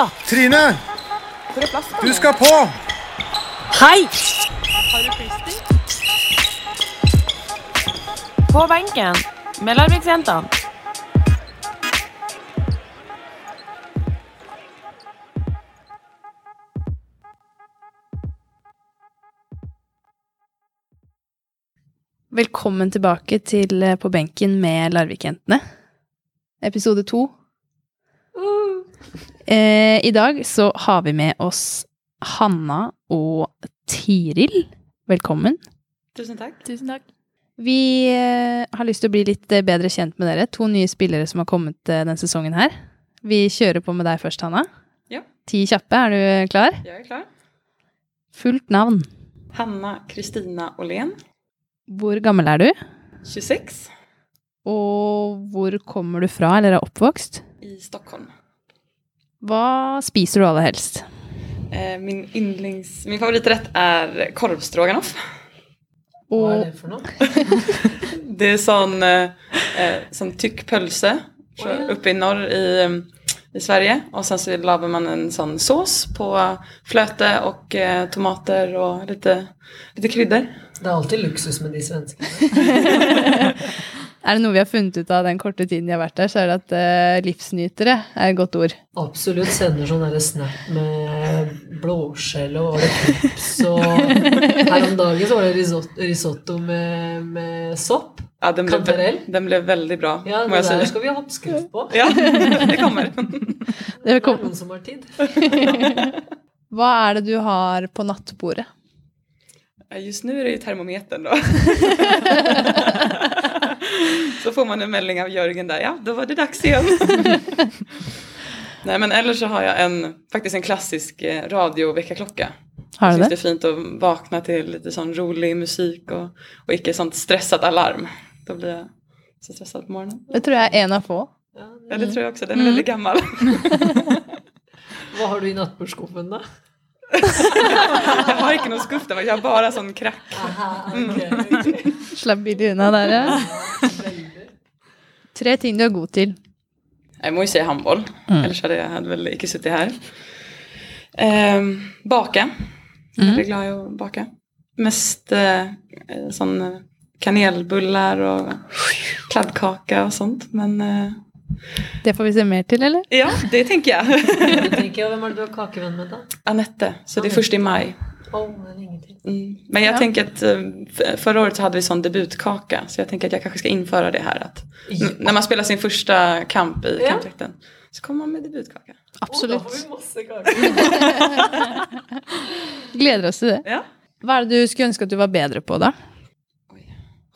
Ja! Trine! Du skal på! Hei! Har du fristing? På benken med Larviksjentene. Velkommen tilbake til eh, På benken med Larvik-jentene. Episode to. Eh, I dag så har vi med oss Hanna og Tiril. Velkommen. Tusen takk. Tusen takk. Vi eh, har lyst til å bli litt eh, bedre kjent med dere. To nye spillere som har kommet eh, denne sesongen her. Vi kjører på med deg først, Hanna. Ja. Ti kjappe. Er du klar? Jeg er klar. Fullt navn. Hanna Kristina Åhlén, Hvor gammel er du? 26, Og hvor kommer du fra, eller er oppvokst? i Stockholm. Hva spiser du aller helst? Eh, min, yndlings, min favoriträtt är korvstroganoff. Hva er det for noe? Det er sånn, eh, sånn tykk pølse oh, ja. oppe i norr i, eh, i Sverige. Og sen så lager man en sånn sås på fløte og eh, tomater og lite, krydder. Det er alltid luksus med de svenskene. er det noe vi har funnet ut av den korte tiden jeg har vært der, så er det at uh, livsnytere er et godt ord. Absolutt sender sånn derre snap med blåskjell og var det og Her om dagen så var det risotto, risotto med, med sopp. Ja, den, ble, Kantarell? den ble veldig bra, Ja, må det der skal vi ha oppskrift på. Ja, det kommer. Det er noen som har tid. Hva er det du har på nattbordet? Just nu er det ju termometern då. så får man en melding av Jørgen der. ja da var det dags igjen. Nei, men ellers så har jeg en, faktisk en klassisk radiovekkerklokke. radioväckarklocka. Har du syns det er fint å våkne til litt sånn rolig musik og, og ikke sånt stresset alarm. Da blir jeg så stresset på morgenen. Det tror jeg er en av få. Ja, Ja Mm. det tror jeg også. den er mm. veldig gammel. Hva har du i nattbordskuffen, da? jeg har ikke noen skuff jeg jag har bare sånn krakk. Aha, Mm. Slapp billig unna der, ja. Tre ting du er god til. Jeg må jo si handboll, Mm. ellers hadde jeg vel ikke inte her här. Ehm, baka. Jag är Mm. glad i å bake. Mest eh, sånn kanelbuller og kanelbullar og sånt. Men eh, Det får vi se mer til, eller? ja, det tänker jag. Tenker jeg, Hvem er det du har kakevenn med, da? Anette, så det er først i maj. Er. Mm. Men jag Ja. tänker att eh, förra året så hade vi sån debutkaka. Så jag tänker att jag kanske ska införa det här. Att ja. när man spelar sin första kamp i Ja. kampdräkten så kommer man med debutkaka. Absolut. masse. Gleder oss til det. Ja. Hva er det du skulle ønske at du var bedre på, da? Oj,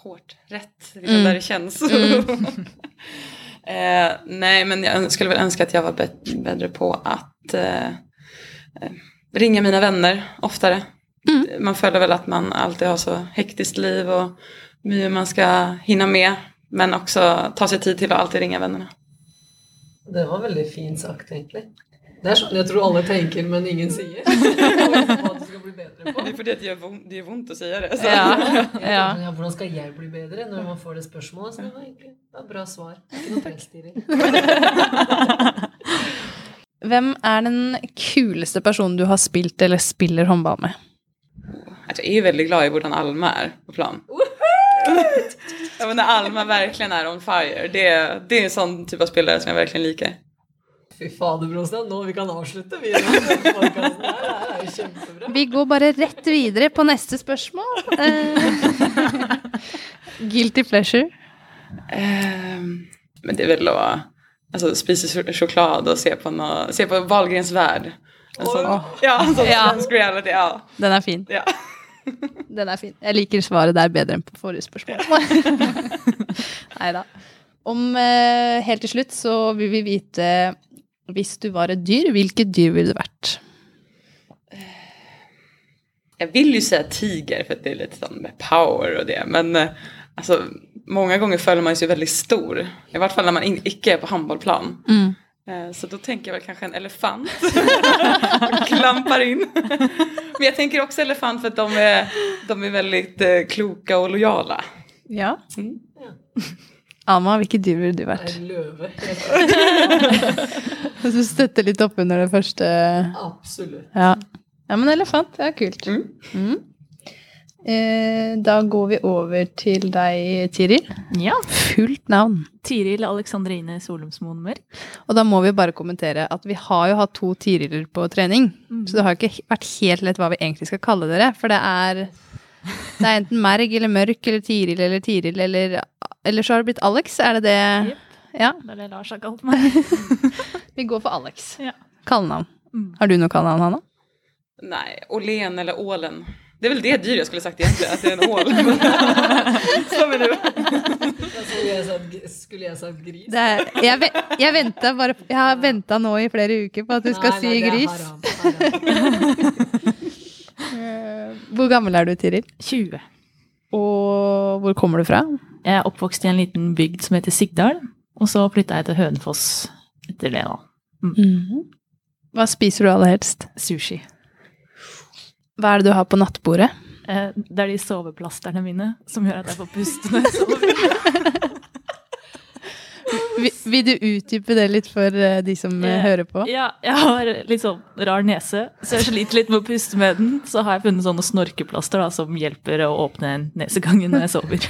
hårt rätt. Det är liksom Mm. där det känns. eh, nej, men jag skulle väl önska att jag var bedre bättre på att eh, eh, ringa mina vänner oftare. Mm. Man följer väl att man alltid har så hektiskt liv och mye man ska hinna med. Men också ta sig tid till att alltid ringa vännerna. Det var veldig fint sagt, egentlig. Det er sånn jeg tror alle tenker, men ingen sier. Hva skal bli bedre på. Det är för det att det gör vondt, det vondt att säga det. Så. Ja. Ja. ja. Hvordan skal jeg bli bedre når man får det spørsmålet? Så det var egentlig det var bra svar. Ikke noe pelsdyring. Hvem er den kuleste personen du har spilt eller spiller håndball med? Jeg er veldig glad i hvordan Alma er på plan. ja, men när Alma virkelig er on fire. Det, det er en sånn type av spillere som jeg virkelig liker. Fy fader, Brostein, nå vi kan avslutte. Vi her er. Vi går bare rett videre på neste spørsmål. Eh, Guilty pleasure. Uh, men det er vel att alltså, spise sjokolade og se på, noe, se på Valgrens verd. Altså, oh. Ja, altså, sån Ja. reality. Ja. Den er fin. Ja. Den er fin. Jeg liker svaret der bedre enn på forrige spørsmål. Nei da. Om eh, helt til slutt så vil vi vite Hvis du var et dyr, hvilket dyr ville du vært? Jeg vil jo si tiger for det er litt sånn med power og det. Men eh, alltså, många gånger føler man seg veldig väldigt stor. I hvert fall når man ikke er på handbollplan. Mm. Eh, Så da tenker jeg vel kanskje en elefant. Og Klampar inn. Men jeg tenker også elefant for de er, de er veldig kloke kloka lojale. lojala. Ja. Mm. Alma, hvilket dyr ville du vært? En løve. Så du støtter litt opp under det første Absolutt. Ja. ja, men elefant, det er kult. Mm. Eh, da går vi over til deg, Tiril. Ja. Fullt navn. Tiril Alexandrine Solumsmoen Mørk. Og da må vi bare kommentere at vi har jo hatt to Tiriler på trening. Så det har ikke vært helt lett hva vi egentlig skal kalle dere. For det er, det er enten Merg eller Mørk eller Tiril eller Tiril eller Eller så har det blitt Alex, er det det? Yep. Ja. Det er det Lars har kalt meg. Vi går for Alex. Ja. Kallenavn. Mm. Har du noe kallenavn, Hanna? Nei. Olen eller ålen. Det är väl det dyr jag skulle sagt egentligen, att det är en ål. Som är du. Skulle jeg sagt, skulle jeg sagt gris? Det er, jeg jeg, bare, jeg har venta nå i flere uker på at du skal Nei, si er gris. haram, haram. Eh, Hvor gammel er du, Tiril? 20. Og hvor kommer du fra? Jeg er oppvokst i en liten bygd som heter Sigdal. Og så flytta jeg til Hønefoss etter det, da. Mhm. Hva spiser du aller helst? Sushi. Hva er det du har på nattbordet? Eh, Det er de soveplasterne mine som gjør at jeg får puste når jeg sover. Vil, vil du utdype det litt for eh, de som eh, Eh, hører på? Ja, jeg har litt sånn rar nese, så jeg sliter litt med å puste med den. Så har jeg funnet sånne snorkeplaster da, som hjelper å åpne nesegangen når jeg sover.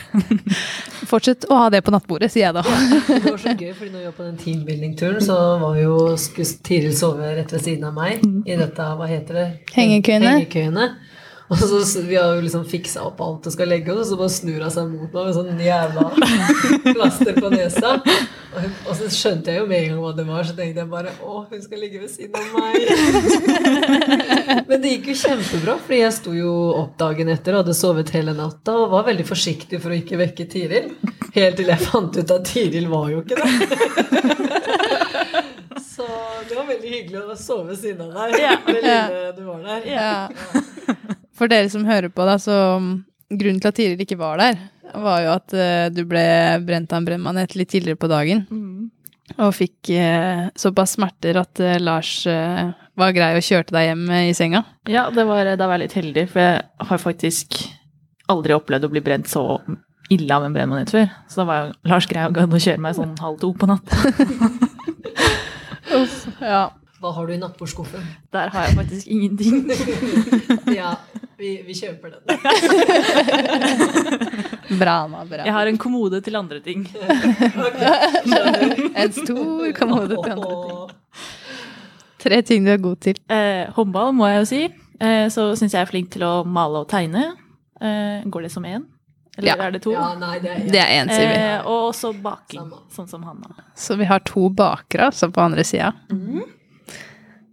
Fortsett å ha det på nattbordet, sier jeg da. Det var så gøy, fordi når vi var på den teambuilding-turen, så var jo skulle Tiril sove rett ved siden av meg i dette, hva heter det? Hengekøyene. Hengekøyene. Og så Vi har jo liksom fiksa opp alt og skal legge, og så bare snur hun seg mot meg med sånn jævla plaster på nesa. Og så skjønte jeg jo med en gang hva det var, så tenkte jeg bare å, hun skal ligge ved siden av meg. Men det gikk jo kjempebra, fordi jeg sto jo opp dagen etter og hadde sovet hele natta og var veldig forsiktig for å ikke vekke Tiril. Helt til jeg fant ut at Tiril var jo ikke det. Så det var veldig hyggelig å sove ved siden av deg. Ja. Det lille du var der. Ja. For dere som hører på, da, så mm, grunnen til at Tiril ikke var der, var jo at uh, du ble brent av en brennmanet litt tidligere på dagen. Og fikk uh, såpass smerter at uh, Lars var grei og kjørte deg hjem i senga. Ja, det var, da var jeg litt heldig, for jeg har faktisk aldri opplevd å bli brent så ille av en brennmanet før. Så da var jo Lars grei og gadd å kjøre meg sånn halv to på natta. Ja. Hva har du i nattbordskuffen? Der har jeg faktisk ingenting. Ja, vi, vi kjøper den. Bra, Anna. Bra. Jeg har en kommode til andre ting. En stor kommode til andre ting. Tre ting du er god til. Eh, håndball, må jeg jo si. Eh, så syns jeg er flink til å male og tegne. Eh, går det som én? Eller Ja. er det to? Ja, nei, det er Det én, sier vi. Eh, og også baking, Samme. sånn som Hanna. Så vi har to bakere altså på andre sida.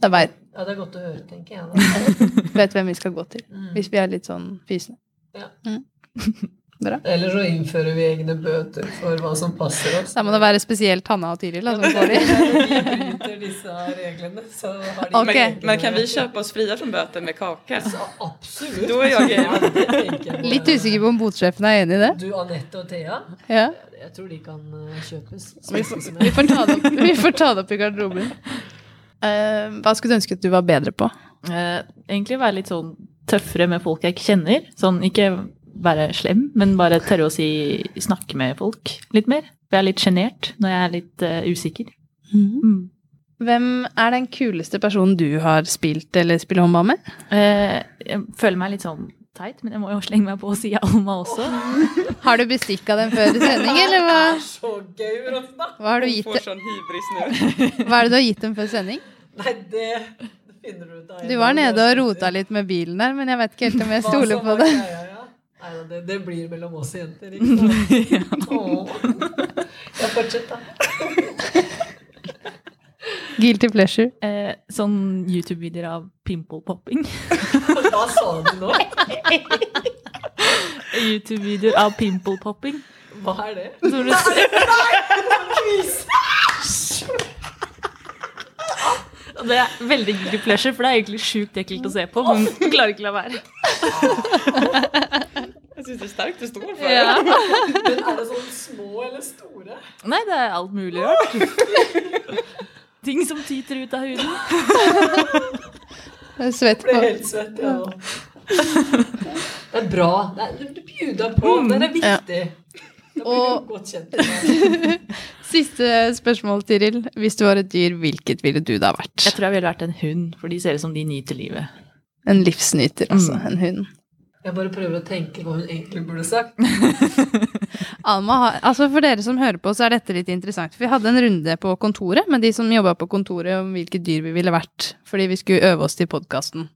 Da veit Ja, det er godt å høre, tenker jeg. Da. vet hvem vi skal gå til. Hvis vi er litt sånn fysende. Ja. Mm. Eller så innfører vi egne bøter for hva som passer oss. Da må det være spesielt Hanna og Tiril. Som får de. Vi bryter disse reglene, så har de okay. Men, men kan vi kjøpe oss fria fra bøter med kake? Så, absolutt. Da er jeg game. Litt usikker på om botsjefen er enig i det. Du, Anette og Thea, Ja. jeg tror de kan eh, kjøpes. Vi får, vi får, ta, det opp, vi får ta det opp i garderoben. Eh, hva skulle du ønske at du var bedre på? Eh, egentlig være litt sånn tøffere med folk jeg ikke kjenner. Sånn ikke være slem, men bare tørre å si snakke med folk litt mer. For jeg er litt sjenert når jeg er litt uh, usikker. Mm. Hvem er den kuleste personen du har spilt eller spiller håndball med? Eh, jeg føler meg litt sånn teit, men jeg må jo slenge meg på og si Alma også. Har du bestikka dem før sending, eller hva, Det er Så gøy, Rosna! hva, har du gitt, får sånn hybris nå. hva er det du har gitt dem før sending? Nei, det finner du ut av. Du var nede og rota litt med bilen der, men jeg vet ikke helt om jeg stoler på det. greia, ja. Nei, da, det, det blir mellom oss jenter, ikke sant? Åh. Ja, fortsett, da. Guilty pleasure. Eh, sånn YouTube-videoer av pimple popping. Hva sa du nå? YouTube-videoer av pimple popping. Hva er det? Tror du Og Det er veldig guilty pleasure, for det er egentlig sjukt ekkelt å se på, men jeg klarer ikke å la være. Jeg syns det er sterkt. Det står for Ja. Men er det sånn små eller store? Nei, det er alt mulig rart. Ting som tyter ut av huden. Jeg er Svett på. Blir helt svett, ja. Det er bra. Det er, du bjuder på. Det er viktig. Blir Og-. Siste spørsmål, Tiril. Hvis du var et dyr, hvilket ville du da vært? Jeg tror jeg ville vært en hund, for de ser ut som de nyter livet. En livsnyter, altså. Mm. En hund. Jeg bare prøver å tenke hva hun egentlig burde sagt. Alma altså For dere som hører på, så er dette litt interessant. For vi hadde en runde på kontoret med de som jobba på kontoret, om hvilke dyr vi ville vært. Fordi vi skulle øve oss til podkasten.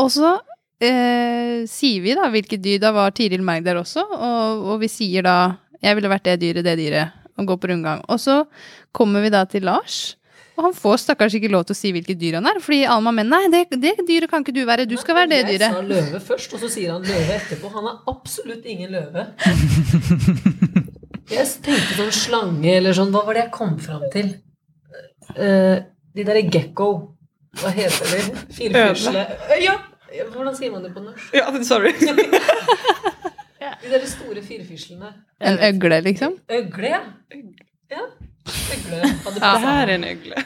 Og så eh, sier vi da hvilke dyr. Da var Tiril Merg der også, og, og vi sier da Jeg ville vært det dyret, det dyret, og gå på rundgang. Og så kommer vi da til Lars. Og han får stakkars ikke lov til å si hvilket dyr han er, fordi Alma mener nei, det, det dyret kan ikke du være, du skal være det dyret. Jeg sa løve først, og så sier han løve etterpå. Han er absolutt ingen løve. Jeg tenkte sånn slange eller sånn Hva var det jeg kom fram til? Uh, de derre gekko. Hva heter de? Firfisle. Ja! Hvordan sier man det på norsk? Ja, sorry. De der store firfislene. En øgle, liksom. Øgle, ja. ja. Øgle. Ja, Det her er en øgle.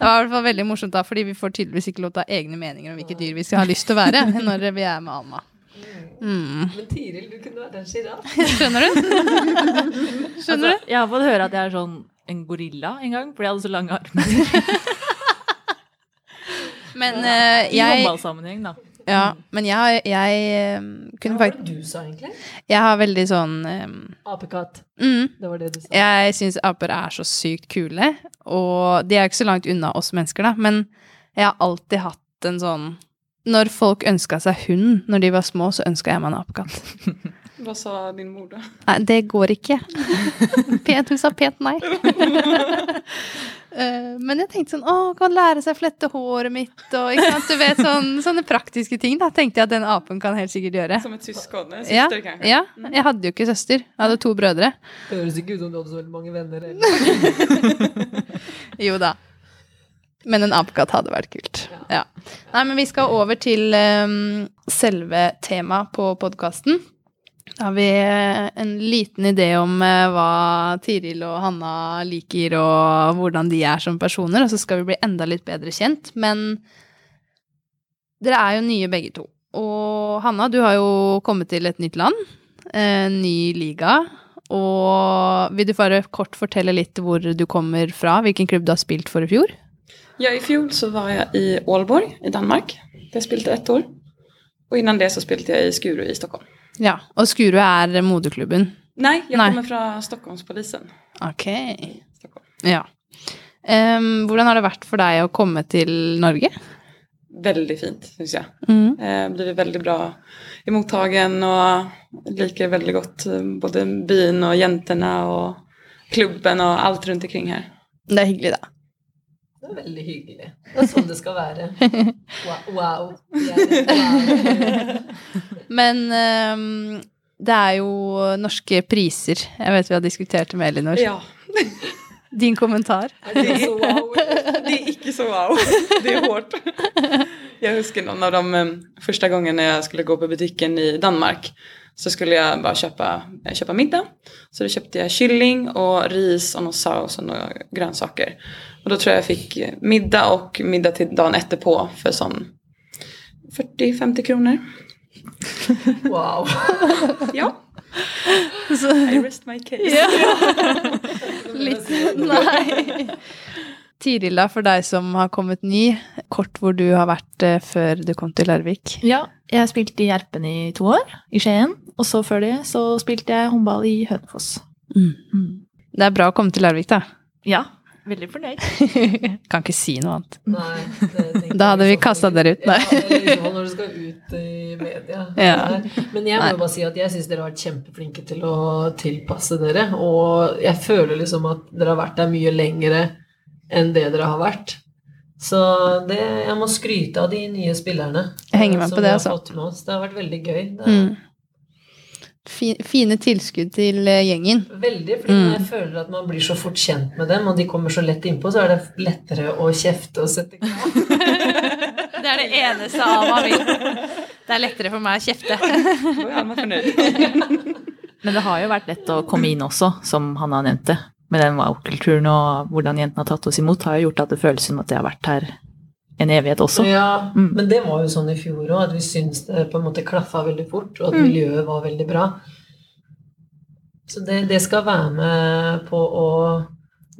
Det var i hvert fall veldig morsomt da, fordi vi får tydeligvis ikke lov til å ha egne meninger om hvilke dyr vi skal ha lyst til å være når vi er med Alma. Mm. Men Tiril, du kunne vært en sjiraff. Skjønner du? Skjønner Altså, jeg har fått høre at jeg er sånn en gorilla en gang, fordi jeg hadde så lange armer. Du? uh, jeg I håndballsammenheng, da. Ja, men jeg, jeg kunne faktisk Hva var det du sa, egentlig? Jeg har veldig sånn um, Apekatt. mm, Det var det du sa. Jeg syns aper er så sykt kule, og de er jo ikke så langt unna oss mennesker, da, men jeg har alltid hatt en sånn Når folk ønska seg hund når de var små, så ønska jeg meg en apekatt. Vad sa din mor da? Nei, det går ikke. Pent, hun sa pent nei. Eh, Men jeg tenkte sånn, å, kan lære seg å flette håret mitt, og ikke sant, du vet, sånn, sånne praktiske ting, da, tenkte jeg at den apen kan helt sikkert gjøre. Som et syskon? En Ja, syster ja, jeg hadde jo ikke søster, jeg hadde to brødre. Det høres ikke ut som du hadde så veldig mange venner. Eller. Jo da. Men en apekatt hadde vært kult. Ja. Nei, men vi skal over til um, selve temaet på podkasten. Da har vi eh, en liten idé om eh, hva Tiril og Hanna liker, og hvordan de er som personer, og så skal vi bli enda litt bedre kjent. Men dere er jo nye begge to. Og Hanna, du har jo kommet til et nytt land, en ny liga. Og vil du bare kort fortelle litt hvor du kommer fra, hvilken klubb du har spilt for i fjor? Ja, i fjor så var jeg i Ålborg i Danmark. Der spilte ett år. Og innan det så spilte jeg i Skuru i Stockholm. Ja, og Skuru er moderklubben. Nei, jeg Nei. kommer fra Stockholmspolisen. Ok. Stockholm. Ja. Um, hvordan har det vært for deg å komme til Norge? Veldig fint, syns jeg. Mm. Eh, blir veldig bra emottagen og liker veldig gott eh, både byen og jentene og klubben og alt rundt omkring her. Det er hyggelig, da. Det er veldig hyggelig. Det er sånn det skal være. Wow. wow. Er. Men um, det er jo norske priser. Jeg vet vi har diskutert det med Elinor. Ja, Din kommentar? Er det så wow? det är icke så wow. Det er hårt. Jeg husker noen av de første gangene jeg skulle gå på butikken i Danmark. Så skulle jeg bare kjøpe, kjøpe middag. Så da kjøpte jeg kylling og ris og noe saus og noen grønnsaker. Og da tror jeg jeg fick eh, middag og middag til dagen etterpå for sånn 40-50 kronor. Wow. Ja, Så, I rest my case. ja. Litt Nei. Tiril, da, for deg som har kommet ny, kort hvor du har vært eh, før du kom til Larvik. Ja, jeg spilte i Gjerpen i to år, i Skien. Og så før det så spilte jeg håndball i Hønefoss. Mm. Det er bra å komme til Larvik, da. Ja, veldig fornøyd. kan ikke si noe annet. Nei, det Da hadde vi kasta dere ut, nei. Ja, liksom når du skal ut i media. Ja. Men jeg må Nei. bare si at jeg syns dere har vært kjempeflinke til å tilpasse dere. Og jeg føler liksom at dere har vært der mye lengre enn det dere har vært. Så det, jeg må skryte av de nye spillerne Jeg henger med som på det, altså. fått med. Det har vært veldig gøy. Det er Mm. Fi- Fine tilskudd til eh, gjengen. Veldig, fordi Mm. når jeg føler at man blir så fort kjent med dem, og de kommer så lett innpå, så er det lettere å kjefte og sette krav. Det er det eneste Alma vil. Det er lettere for meg å kjefte. Men det har jo vært lett å komme inn også, som Hanna nevnte. Med den wow-kulturen og hvordan jentene har tatt oss imot, har jo gjort at det føles som at jeg har vært her en evighet også. Ja, Mm. men det var jo sånn i fjor òg, at vi syntes det på en måte klaffa veldig fort, og at Mm. miljøet var veldig bra. Så det, det skal være med på å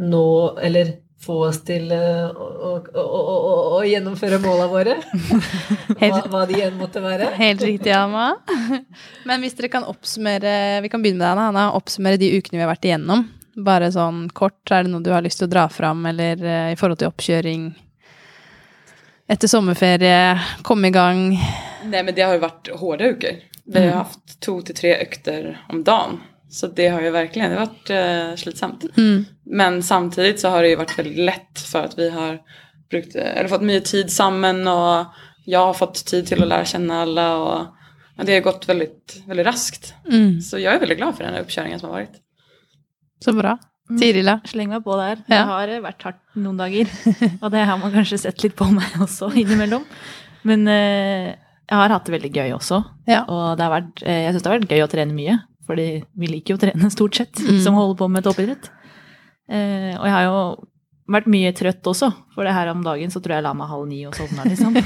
nå, eller få oss til eh, å, å, å, å, gjennomføre måla våre. Hva, hva de enn måtte være. Helt riktig, Alma. Men hvis dere kan oppsummere Vi kan begynne med deg, Anna. Oppsummere de ukene vi har vært igjennom. Bare sånn kort. Er det noe du har lyst til å dra fram, eller eh, i forhold til oppkjøring? Etter sommerferie, komme i gang. Nei, men det har jo vært harde uker. Vi har hatt to til till tre økter om dagen. Så det har jo verkligen det har varit eh, slitsamt. Mm. Men samtidig så har det jo vært veldig lett for at vi har brukt, eller fått mye tid sammen og jeg har fått tid til å lære kjenne alle. og ja, det har gått veldig, veldig raskt. Mm. Så jeg er veldig glad for den oppkjøringen som har vært. Så bra. Mm. Tirila? Sleng meg på der. Ja. Det har vært hardt noen dager. Og det har man kanskje sett litt på meg også innimellom. Men eh, jeg har hatt det veldig gøy også. Ja. Og det har vært, eh, jeg syns det har vært gøy å trene mye. Fordi vi liker jo å trene stort sett, Mm. som holder på med toppidrett. Eh, og jeg har jo vært mye trøtt også, for det her om dagen så tror jeg jeg la meg halv ni og sovna, liksom.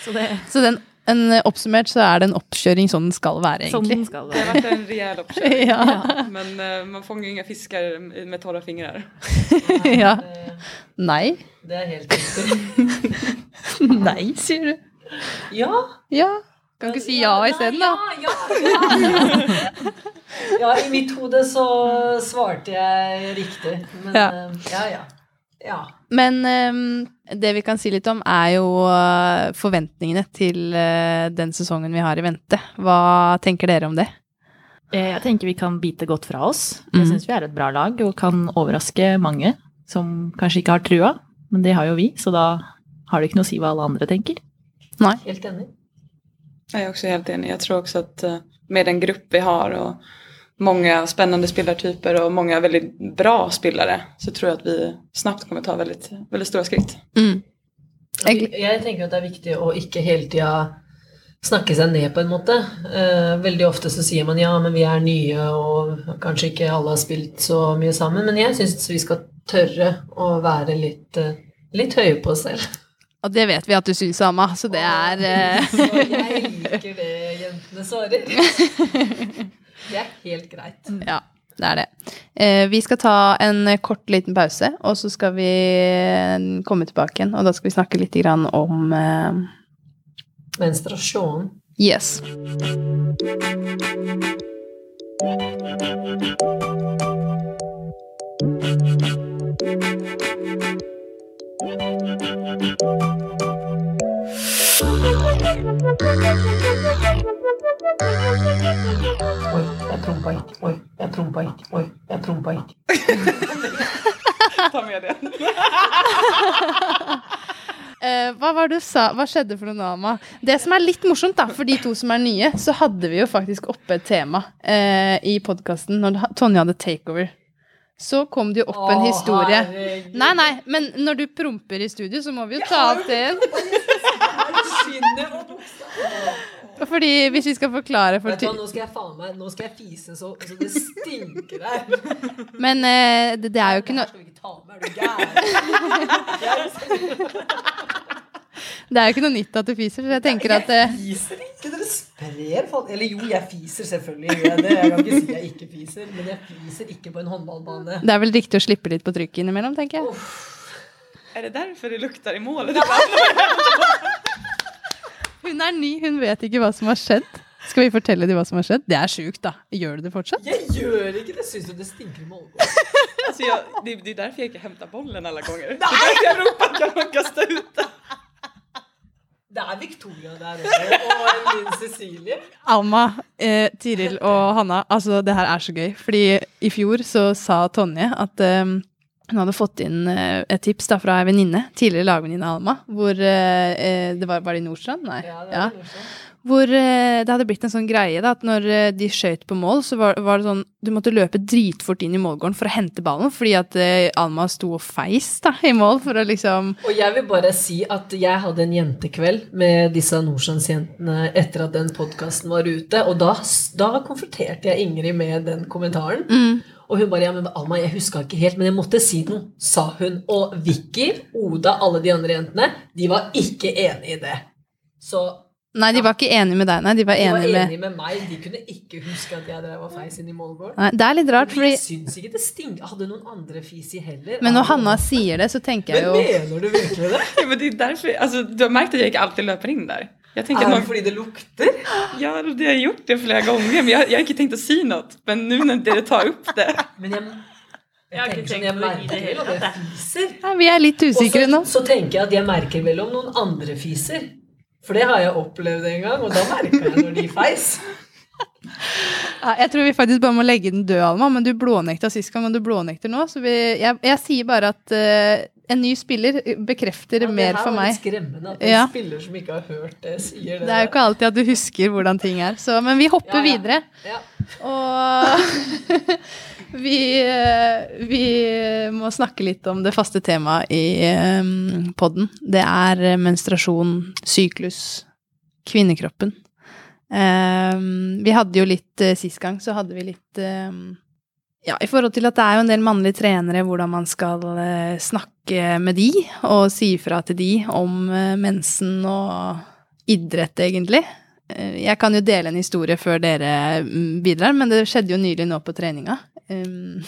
så det Så den, en, oppsummert så er det en oppkjøring sånn den skal være, sånn egentlig. Sånn skal Det har vært en reell oppkjøring. Ja. Men uh, man fanger ingen inga fiskar med torra fingre. Ja. Nei. det er helt riktig. Nei, sier du. Ja. Ja. Kan ikke si ja isteden, da. Ja, ja, ja. ja, i mitt hode så svarte jeg riktig. Men Ja. eh, ja, ja. Ja. Men ehm, det vi kan si litt om, er jo eh, forventningene til eh, den sesongen vi har i vente. Hva tenker dere om det? Eh, Jeg tenker vi kan bite godt fra oss. Jeg Mhm. syns vi er et bra lag og kan overraske mange som kanskje ikke har trua. Men det har jo vi, så da har det ikke noe å si hva alle andre tenker. Nei. Helt enig. Jeg er også helt enig. Jeg tror også att eh, med den gruppe vi har och många spännande spelartyper och många väldigt bra spelare så tror jag att vi snabbt kommer ta väldigt, väldigt stora skritt. Mm. Jeg, jeg tenker at det er viktig å ikke hele tida snakke seg ned på en måte. Eh, veldig ofte så sier man ja, men vi er nye, og kanskje ikke alle har spilt så mye sammen. Men jeg syns vi skal tørre å være litt, litt høye på oss selv. Og det vet vi at du syns, Amma, så det er eh, jeg liker det jentene svarer. Det er helt greit. Ja, det er det. Eh, vi skal ta en kort liten pause, og så skal vi eh, komme tilbake igjen. Og da skal vi snakke litt om eh, Menstruasjon. Yes. Oi, jeg prompa ikke. Oi, jeg prompa ikke. Oi, jeg prompa ikke. Ta med det. Uh, hva var det du sa? Hva skjedde for noe, Ama? Det som er litt morsomt, da, for de to som er nye, så hadde vi jo faktisk oppe et tema uh, i podkasten når Tonje hadde takeover. Så kom det jo opp en historie. herregud. Nei, nei, men når du promper i studio, så må vi jo ta opp det igjen. Fordi hvis vi skal forklare for du ty- nå skal jeg faen meg Nå skal jeg fise så, så det stinker her. Men uh, det, det er jo ikke noe her skal vi ikke ta med, er du gæren? Det er jo ikke noe nytt at du fiser, så jeg tenker at eh, Jeg fiser ikke, dere sprer folk Eller jo, jeg fiser selvfølgelig. Jeg, det. jeg kan ikke si jeg ikke fiser, men jeg fiser ikke på en håndballbane. det er vel riktig å slippe litt på trykket innimellom, tenker jeg. Är det derfor det lukter i målet? Hun er ny, hun vet ikke hva som har skjedd. Skal vi fortelle dem hva som har skjedd? Det er sjukt, da. Gjør du det fortsatt? Jeg gjør ikke det! Syns du det stinker i målgården? Alltså jag, det, det är derfor jeg ikke henter bollen alle ganger. Det Jeg roper kan man kasta ut? Det er Victoria der òg, og Linn Cecilie. Alma, eh, Tiril og Hanna, altså det her er så gøy. Fordi i fjor så sa Tonje at eh, hun hadde fått inn eh, et tips da fra ei venninne, tidligere lagvenninne Alma, hvor eh, eh, det var, var det i Nordstrand? Nei. Ja, det Ja. Nordstrand. Hvor eh, det hadde blitt en sånn greie da, at når eh, de skøyt på mål, så var, var det sånn Du måtte løpe dritfort inn i målgården for å hente ballen, fordi at eh, Alma sto og feis da, i mål for å liksom Og jeg vil bare si at jeg hadde en jentekveld med disse Nordstrandsjentene etter at den podkasten var ute, og da, da konfronterte jeg Ingrid med den kommentaren. mm, Og hun bare ja, men Alma, jeg huska ikke helt, men jeg måtte si noe, sa hun. Og Vicky, Oda, alle de andre jentene, de var ikke enig i det. Så Nei, de var ikke enige med deg, nei. De var De var enige med enige med meg. De kunne ikke huske at jeg drev og feis inn i målgården. Nei, Det er litt rart, fordi syns ikke det sting... Hadde noen andre fis i heller. Men når Hanna noen- sier det, så tenker jeg jo Men mener du virkelig det? Ja, men det er derfor, altså, du har merket at jeg ikke alltid løper inn der. Jeg Er det nog, fordi det lukter? ja, det har jeg gjort det flere ganger. men jeg, jeg, har ikke tenkt å si noe. Men nå når dere tar opp det. Men jeg, Jeg har ikke tenkt sånn, jeg merker det hele vel at det jeg fiser. ja, Vi er litt usikre nå. så, så tenker jeg at jeg merker vel om noen andre fiser. For det har jeg opplevd en gang, og da merka jeg når de feis. Jeg tror vi faktisk bare må legge den død, Alma. Men du blånekta sist gang, og du blånekter nå. Så vi, jeg, jeg sier bare at uh, en ny spiller bekrefter Ja, mer det her for var meg. litt skremmende at en Ja. spiller som ikke har hørt det, sier det. Det er jo ikke alltid at du husker hvordan ting er. Så, men vi hopper Ja, ja. videre. Og vi, eh, vi må snakke litt om det faste temaet i um, podden. Det er eh, menstruasjon, syklus, kvinnekroppen. Vi hadde jo litt Sist gang så hadde vi litt Ja, i forhold til at det er jo en del mannlige trenere, hvordan man skal eh, snakke med de, og si ifra til de om eh, mensen og idrett, egentlig. Eh, Jeg kan jo dele en historie før dere mm, bidrar, men det skjedde jo nylig nå på treninga. um,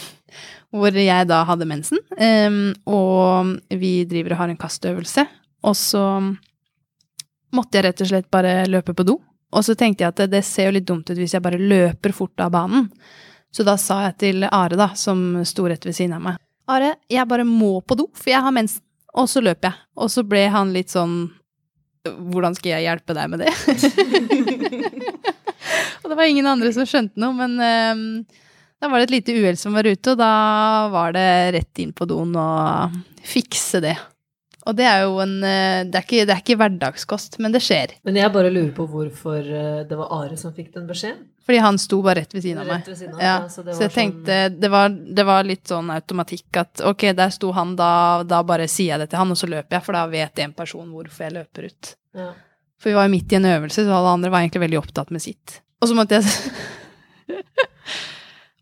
hvor jeg da hadde mensen, um, og vi driver og har en kastøvelse. Og så måtte jeg rett og slett bare løpe på do. Og så tenkte jeg at det ser jo litt dumt ut hvis jeg bare løper fort av banen. Så da sa jeg til Are, da, som sto rett ved siden av meg, Are, jeg bare må på do, for jeg har mensen. Og så løper jeg. Og så ble han litt sånn hvordan skal jeg hjelpe deg med det? og det var ingen andre som skjønte noe, men um, da var det et lite uhell som var ute, og da var det rett inn på doen og fikse det. Og det er jo en eh, Det er ikke, det er ikke hverdagskost, men det skjer. Men jeg bare lurer på hvorfor eh, det var Are som fikk den beskjeden. Fordi han sto bare rett ved siden av meg. Rett ved siden av, Ja, ja, så, så jeg sånn- tenkte det var, det var litt sånn automatikk at ok, der sto han, da, da bare sier jeg det til han, og så løper jeg, for da vet en person hvorfor jeg løper ut. Ja. For vi var jo midt i en øvelse, så alle andre var egentlig veldig opptatt med sitt. Og så måtte jeg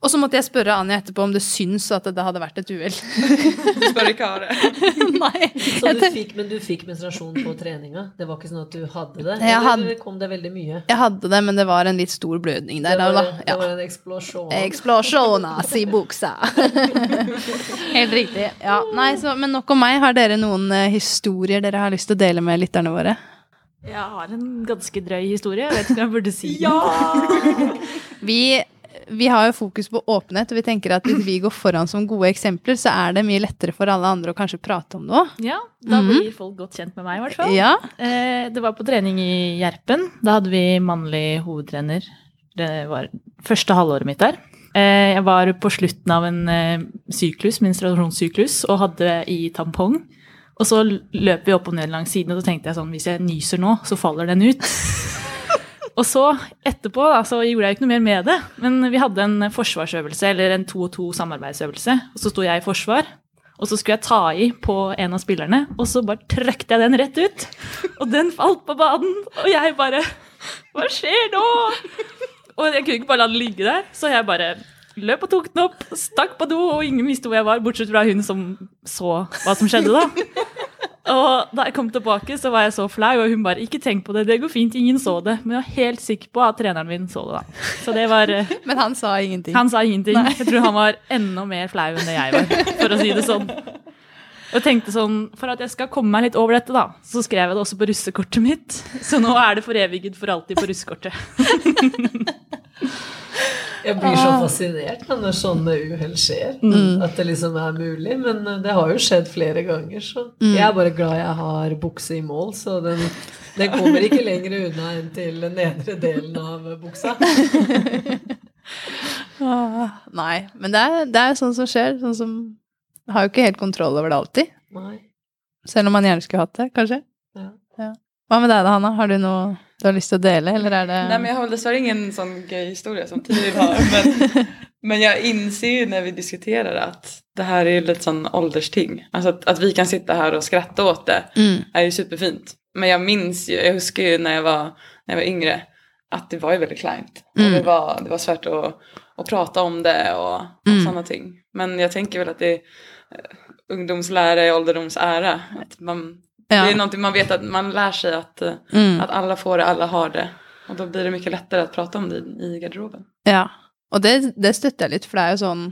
Og så måtte jeg spørre Anja etterpå om det syns at det hadde vært et uhell. Du spør ikke Are. Nei. Så du fikk, men du fikk menstruasjon på treninga? Det var ikke sånn at du hadde det? Jeg hadde- Eller kom det veldig mye? jeg hadde det, men det var en litt stor blødning der. det, var, da. det Ja. var en eksplosjon. Eksplosjonas i buksa. Helt riktig. Ja, nei, så, men nok om meg. Har dere noen eh, historier dere har lyst til å dele med lytterne våre? Jeg har en ganske drøy historie. Jeg vet ikke om jeg burde si den. Vi, vi har jo fokus på åpenhet, og vi tenker at hvis vi går foran som gode eksempler, så er det mye lettere for alle andre å kanskje prate om det òg. Ja, da blir folk godt kjent med meg, i hvert fall. Ja. Eh, det var på trening i Gjerpen. Da hadde vi mannlig hovedtrener. Det var første halvåret mitt der. Eh, jeg var på slutten av en eh, syklus, menstruasjonssyklus, og hadde i tampong. Og så løp vi opp og ned langs siden, og så tenkte jeg sånn, hvis jeg nyser nå, så faller den ut. Og så etterpå da, så gjorde jeg ikke noe mer med det. Men vi hadde en forsvarsøvelse, eller en to og to samarbeidsøvelse. Og så sto jeg i forsvar, og så skulle jeg ta i på en av spillerne, og så bare trøkte jeg den rett ut. Og den falt på banen, og jeg bare Hva skjer nå? Og jeg kunne ikke bare la den ligge der, så jeg bare løp og tok den opp, stakk på do, og ingen visste hvor jeg var, bortsett fra hun som så hva som skjedde da. Og da jeg kom tilbake, så var jeg så flau, og hun bare 'ikke tenk på det, det går fint, ingen så det'. Men jeg var helt sikker på at treneren min så det, da. Så det var eh, Men han sa ingenting. Han sa ingenting. Jeg tror han var enda mer flau enn det jeg var, for å si det sånn. Og tenkte sånn, For at jeg skal komme meg litt over dette, da, så skrev jeg det også på russekortet mitt. Så nå er det foreviget for alltid på russekortet. Jeg blir så Ah. fascinert når sånne uhell skjer. Mm. At det liksom er mulig. Men eh, det har jo skjedd flere ganger, så Mm. jeg er bare glad jeg har bukse i mål. Så den, den kommer ikke lenger unna enn til den nedre delen av buksa. Ah, nei, men det er, det er sånn som skjer. Sånn som Har jo ikke helt kontroll over det alltid. Nei. Selv om man gjerne skulle hatt det, kanskje. Ja. Hva med deg da, Hanna? Har du noe du har lyst til å dele, eller er det Nei, men Jeg har dessverre ingen sånn gøy historie som Tiril har. Men, men jeg inser jo når vi diskuterer, at det her er litt sånn aldersting. Altså at, att, att vi kan sitte her og skratte åt det mm. jo ju superfint. Men jeg minns jo, jeg husker jo når jeg var, når jeg var yngre at det var jo veldig kleint. Och Mm. det, var, det var svært å, å prate om det og, og Mm. sådana ting. Men jeg tenker vel at det ungdomslære eh, ungdomslära ære. At man, Ja. Det är någonting man vet att man lär sig att, eh, Mm. att alla får det, alla har det. Och då blir det mycket lättare att prata om det i garderoben. Ja, og det, det støtter jeg litt, for det er jo sånn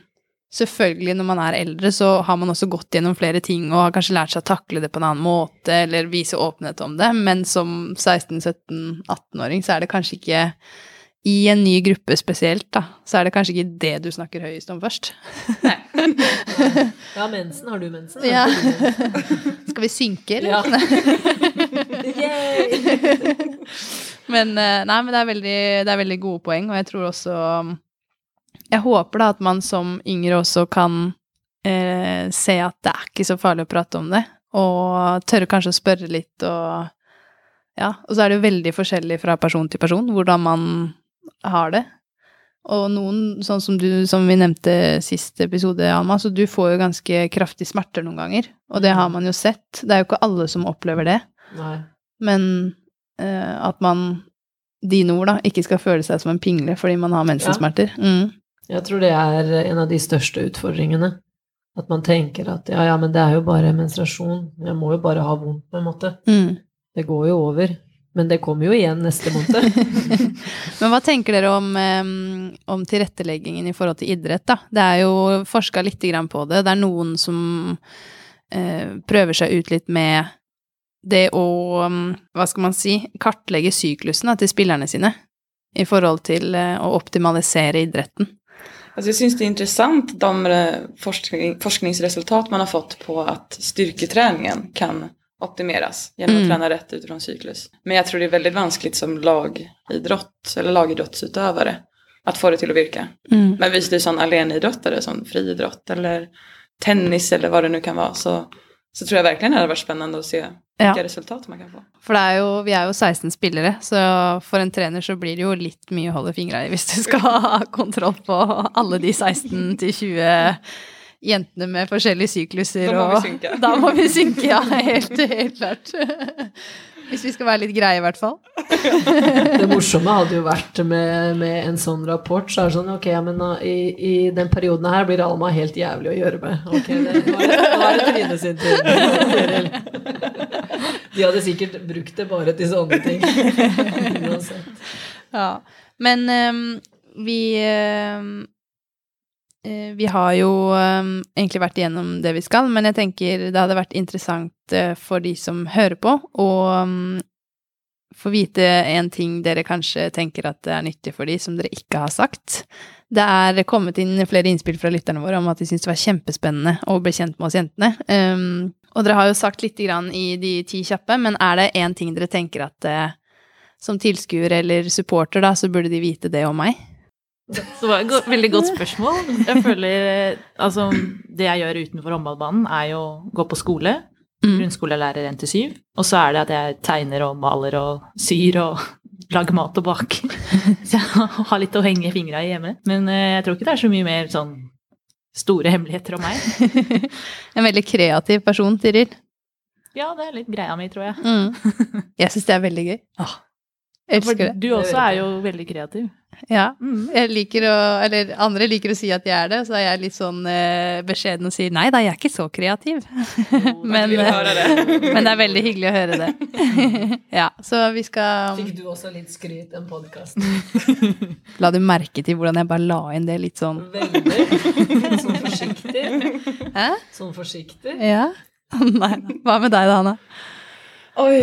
Selvfølgelig, når man er eldre, så har man også gått gjennom flere ting og har kanskje lært seg å takle det på en annen måte, eller vise åpenhet om det, men som 16-17-18-åring så er det kanskje ikke i en ny gruppe spesielt, da, så er det kanskje ikke det du snakker høyest om først. Ja, mensen. Har du mensen? Ja. Har ikke du mensen? Skal vi synke, eller? Ja. Yay! Men eh, nei, men det er, veldig, det er veldig gode poeng, og jeg tror også Jeg håper da at man som yngre også kan eh, se at det er ikke så farlig å prate om det, og tørre kanskje å spørre litt og Ja, og så er det jo veldig forskjellig fra person til person hvordan man har det. Og noen, sånn som du, som vi nevnte sist episode, Alma, så du får jo ganske kraftige smerter noen ganger, og det har man jo sett. Det er jo ikke alle som opplever det. Nei. Men eh, at man, dine ord, da, ikke skal føle seg som en pingle fordi man har mensensmerter. Mm. Jeg tror det er en av de største utfordringene. At man tenker at ja, ja, men det er jo bare menstruasjon. Jeg må jo bare ha vondt, på en måte. Mm. Det går jo over. Men det kommer jo igjen neste måned. Men hva tenker dere om, om tilretteleggingen i forhold til idrett, da? Det er jo forska lite grann på det. Det er noen som eh, prøver seg ut litt med det å, hva skal man si, kartlegge syklusen da, til spillerne sine. I forhold til eh, å optimalisere idretten. Altså jeg syns det er interessant de eh, forskning, forskningsresultat man har fått på at styrketreningen kan optimeras genom Mm. att träna rätt utifrån cyklus. Men jag tror det är väldigt vanskligt som lagidrott eller lagidrottsutövare att få det till att virka. Mm. Men hvis du sån alenidrottare som friidrott eller tennis eller vad det nu kan vara så, så tror jag verkligen det hade varit spännande att se Ja. vilka resultat man kan få. For det er jo, vi er jo 16 spillere, så for en trener så blir det jo litt mye å holde fingra i hvis du skal ha kontroll på alle de 16 til 20 jentene med forskjellige sykluser. Da må vi synke. Da må vi synke, ja. Helt, helt klart. Hvis vi skal være litt greie, i hvert fall. Det morsomme hadde jo vært med, med en sånn rapport, så er det sånn Ok, men i, i den perioden her blir Alma helt jævlig å gjøre med. Ok, det, var Trine sin tur. De hadde sikkert brukt det bare til sånne ting. Uansett. Ja. Men um, vi ehm, eh, Vi har jo ehm, egentlig vært igjennom det vi skal, men jeg tenker det hadde vært interessant eh, for de som hører på, å ehm, få vite en ting dere kanskje tenker at er nyttig for de, som dere ikke har sagt. Det er kommet inn flere innspill fra lytterne våre om at de syns det var kjempespennende å bli kjent med oss jentene. Ehm, og dere har jo sagt litt grann i de ti kjappe, men er det én ting dere tenker at eh, som tilskuer eller supporter, da, så burde de vite det om meg? Det var et veldig godt spørsmål. Jeg føler Altså, det jeg gjør utenfor håndballbanen, er jo å gå på skole. Mm. Grunnskolelærer 1 til 7. Og så er det at jeg tegner og maler og syr og lager mat og baker. Så jeg har litt å henge fingra i hjemme. Men eh, jeg tror ikke det er så mye mer sånn store hemmeligheter om meg. en veldig kreativ person, Tiril. Ja, det er litt greia mi, tror jeg. Mm. Jeg syns det er veldig gøy. Ah. Elsker det. du også er jo veldig kreativ. Ja. Mm. Jeg liker å Eller andre liker å si at jeg er det, så er jeg litt sånn eh, beskjeden og sier nei da, jeg er ikke så kreativ. men, vill eh, det. men det er veldig hyggelig å høre det. ja, så vi skal Fikk du også litt skryt en podkasten? La du merke til hvordan jeg bare la inn det litt sånn Veldig. Sånn forsiktig. Hæ? Sånn forsiktig. Ja? Nei. Hva med deg da, Hanna? Oj,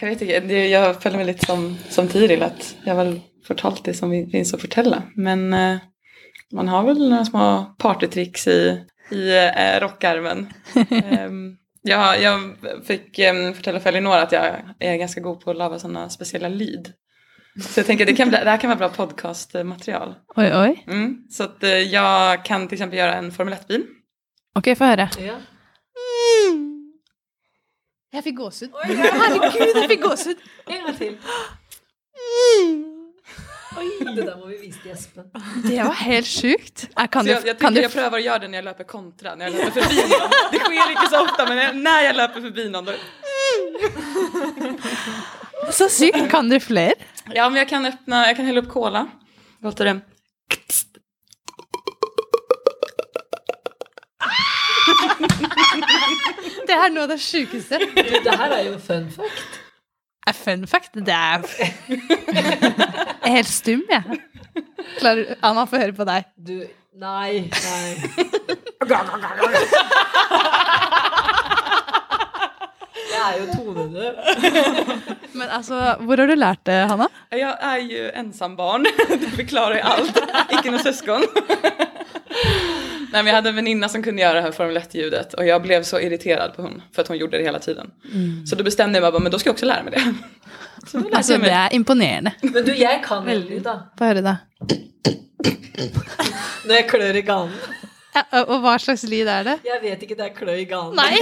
jeg vet ikke. Jeg føler meg litt som, som Tiril at jeg har vel fortalt det som vi- å fortelle. fortälla. Men eh, man har vel noen små partytricks i, i eh, rockearmen. um, jag, jeg fikk um, fortelle för Elinor att jag är ganska god på å lage sånne speciella lyd. Så jeg tenker det, kan bli, det her kan være bra podkastmateriale. Oi, oi. Mm. Så at, eh, jag kan f.eks. gjøre göra en Formel 1-bil. Ok, få høre. Ja. Jeg fikk gåsehud. Herregud, jeg fikk gåsehud. En gang til. Det der må vi vise til Espen. Det var helt sjukt. Jeg, Kan jeg, jag, kan jeg, du jag prövar att det når jeg løper kontra, Når jeg løper forbi noen. Det sker ikke så ofte, men når jeg løper forbi noen, da Så sykt. Kan du flere? Ja men jeg kan öppna, jeg kan helle opp cola. Låter det... Det er noe av det sjukeste. Det her er jo fun fact. Er fun fact. Det er Jeg er helt stum, jeg. Klarer Anna, få høre på deg. Du Nei, nei. Det er jo tonedøv. Men altså, hvor har du lært det, Hanna? Jag är ju ensambarn, det forklarer jeg alt. Ikke noe syskon. Nej men jag hade en väninna som kunde göra det här Formel 1-ljudet och jag blev så irriterad på hon för att hon gjorde det hela tiden. Så då bestämde jag mig bara, men då ska jag också lära mig det. Så då lärde jag mig. det er imponerende. Men du, jeg kan veldig, da. Få høre, da. Når jeg klør i ganen. Ja, og- vad slags lyd er det? Jeg vet ikke, det er klø i ganen. Kan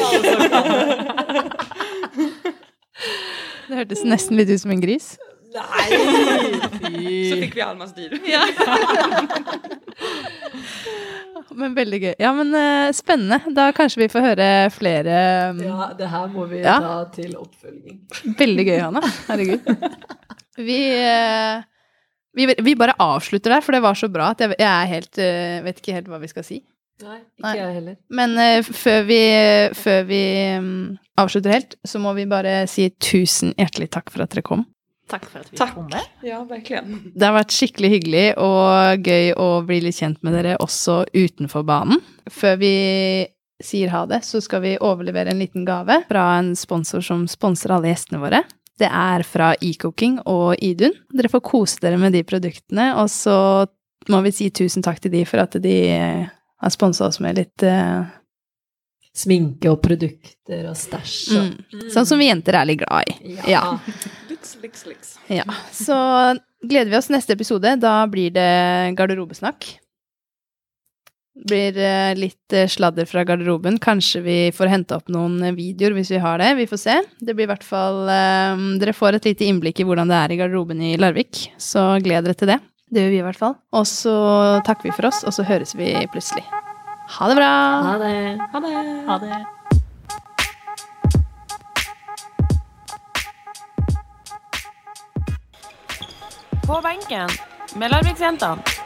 det. hördes nesten litt ut som en gris. Nei! Så fick vi Almas dyr. Men veldig gøy. Ja, men uh, spennende. Da kanskje vi får høre flere um, Ja, det her må vi Ja. ta til oppfølging. Veldig gøy, Hanna. Herregud. Vi, uh, vi, vi bare avslutter der, for det var så bra at jeg, jeg er helt, uh, vet ikke helt hva vi skal si. Nei, ikke Nei. jeg heller. Men før vi, før vi um, avslutter helt, så må vi bare si tusen hjertelig takk for at dere kom. Takk for at vi Takk. kom med. Ja, verkligen. Det har vært skikkelig hyggelig og gøy å bli litt kjent med dere også utenfor banen. Før vi sier ha det, så skal vi overlevere en liten gave fra en sponsor som sponser alle gjestene våre. Det er fra eCooking og Idun. Dere får kose dere med de produktene, og så må vi si tusen takk til de for at de har sponsa oss med litt eh, Sminke og produkter og stæsj og mm, Sånn som vi jenter er litt glad i. Ja. Ja, så gleder vi oss neste episode. Da blir det garderobesnakk. Blir eh, litt eh, sladder fra garderoben. Kanskje vi får hente opp noen eh, videoer hvis vi har det. Vi får se. Det blir i hvert fall eh, Dere får et lite innblikk i hvordan det er i garderoben i Larvik, så gled dere til det. Det gjør vi i hvert fall. Og så takker vi for oss, og så høres vi plutselig. Ha det bra! Ha det. Ha det! Ha det. På benken med Larviksjentene.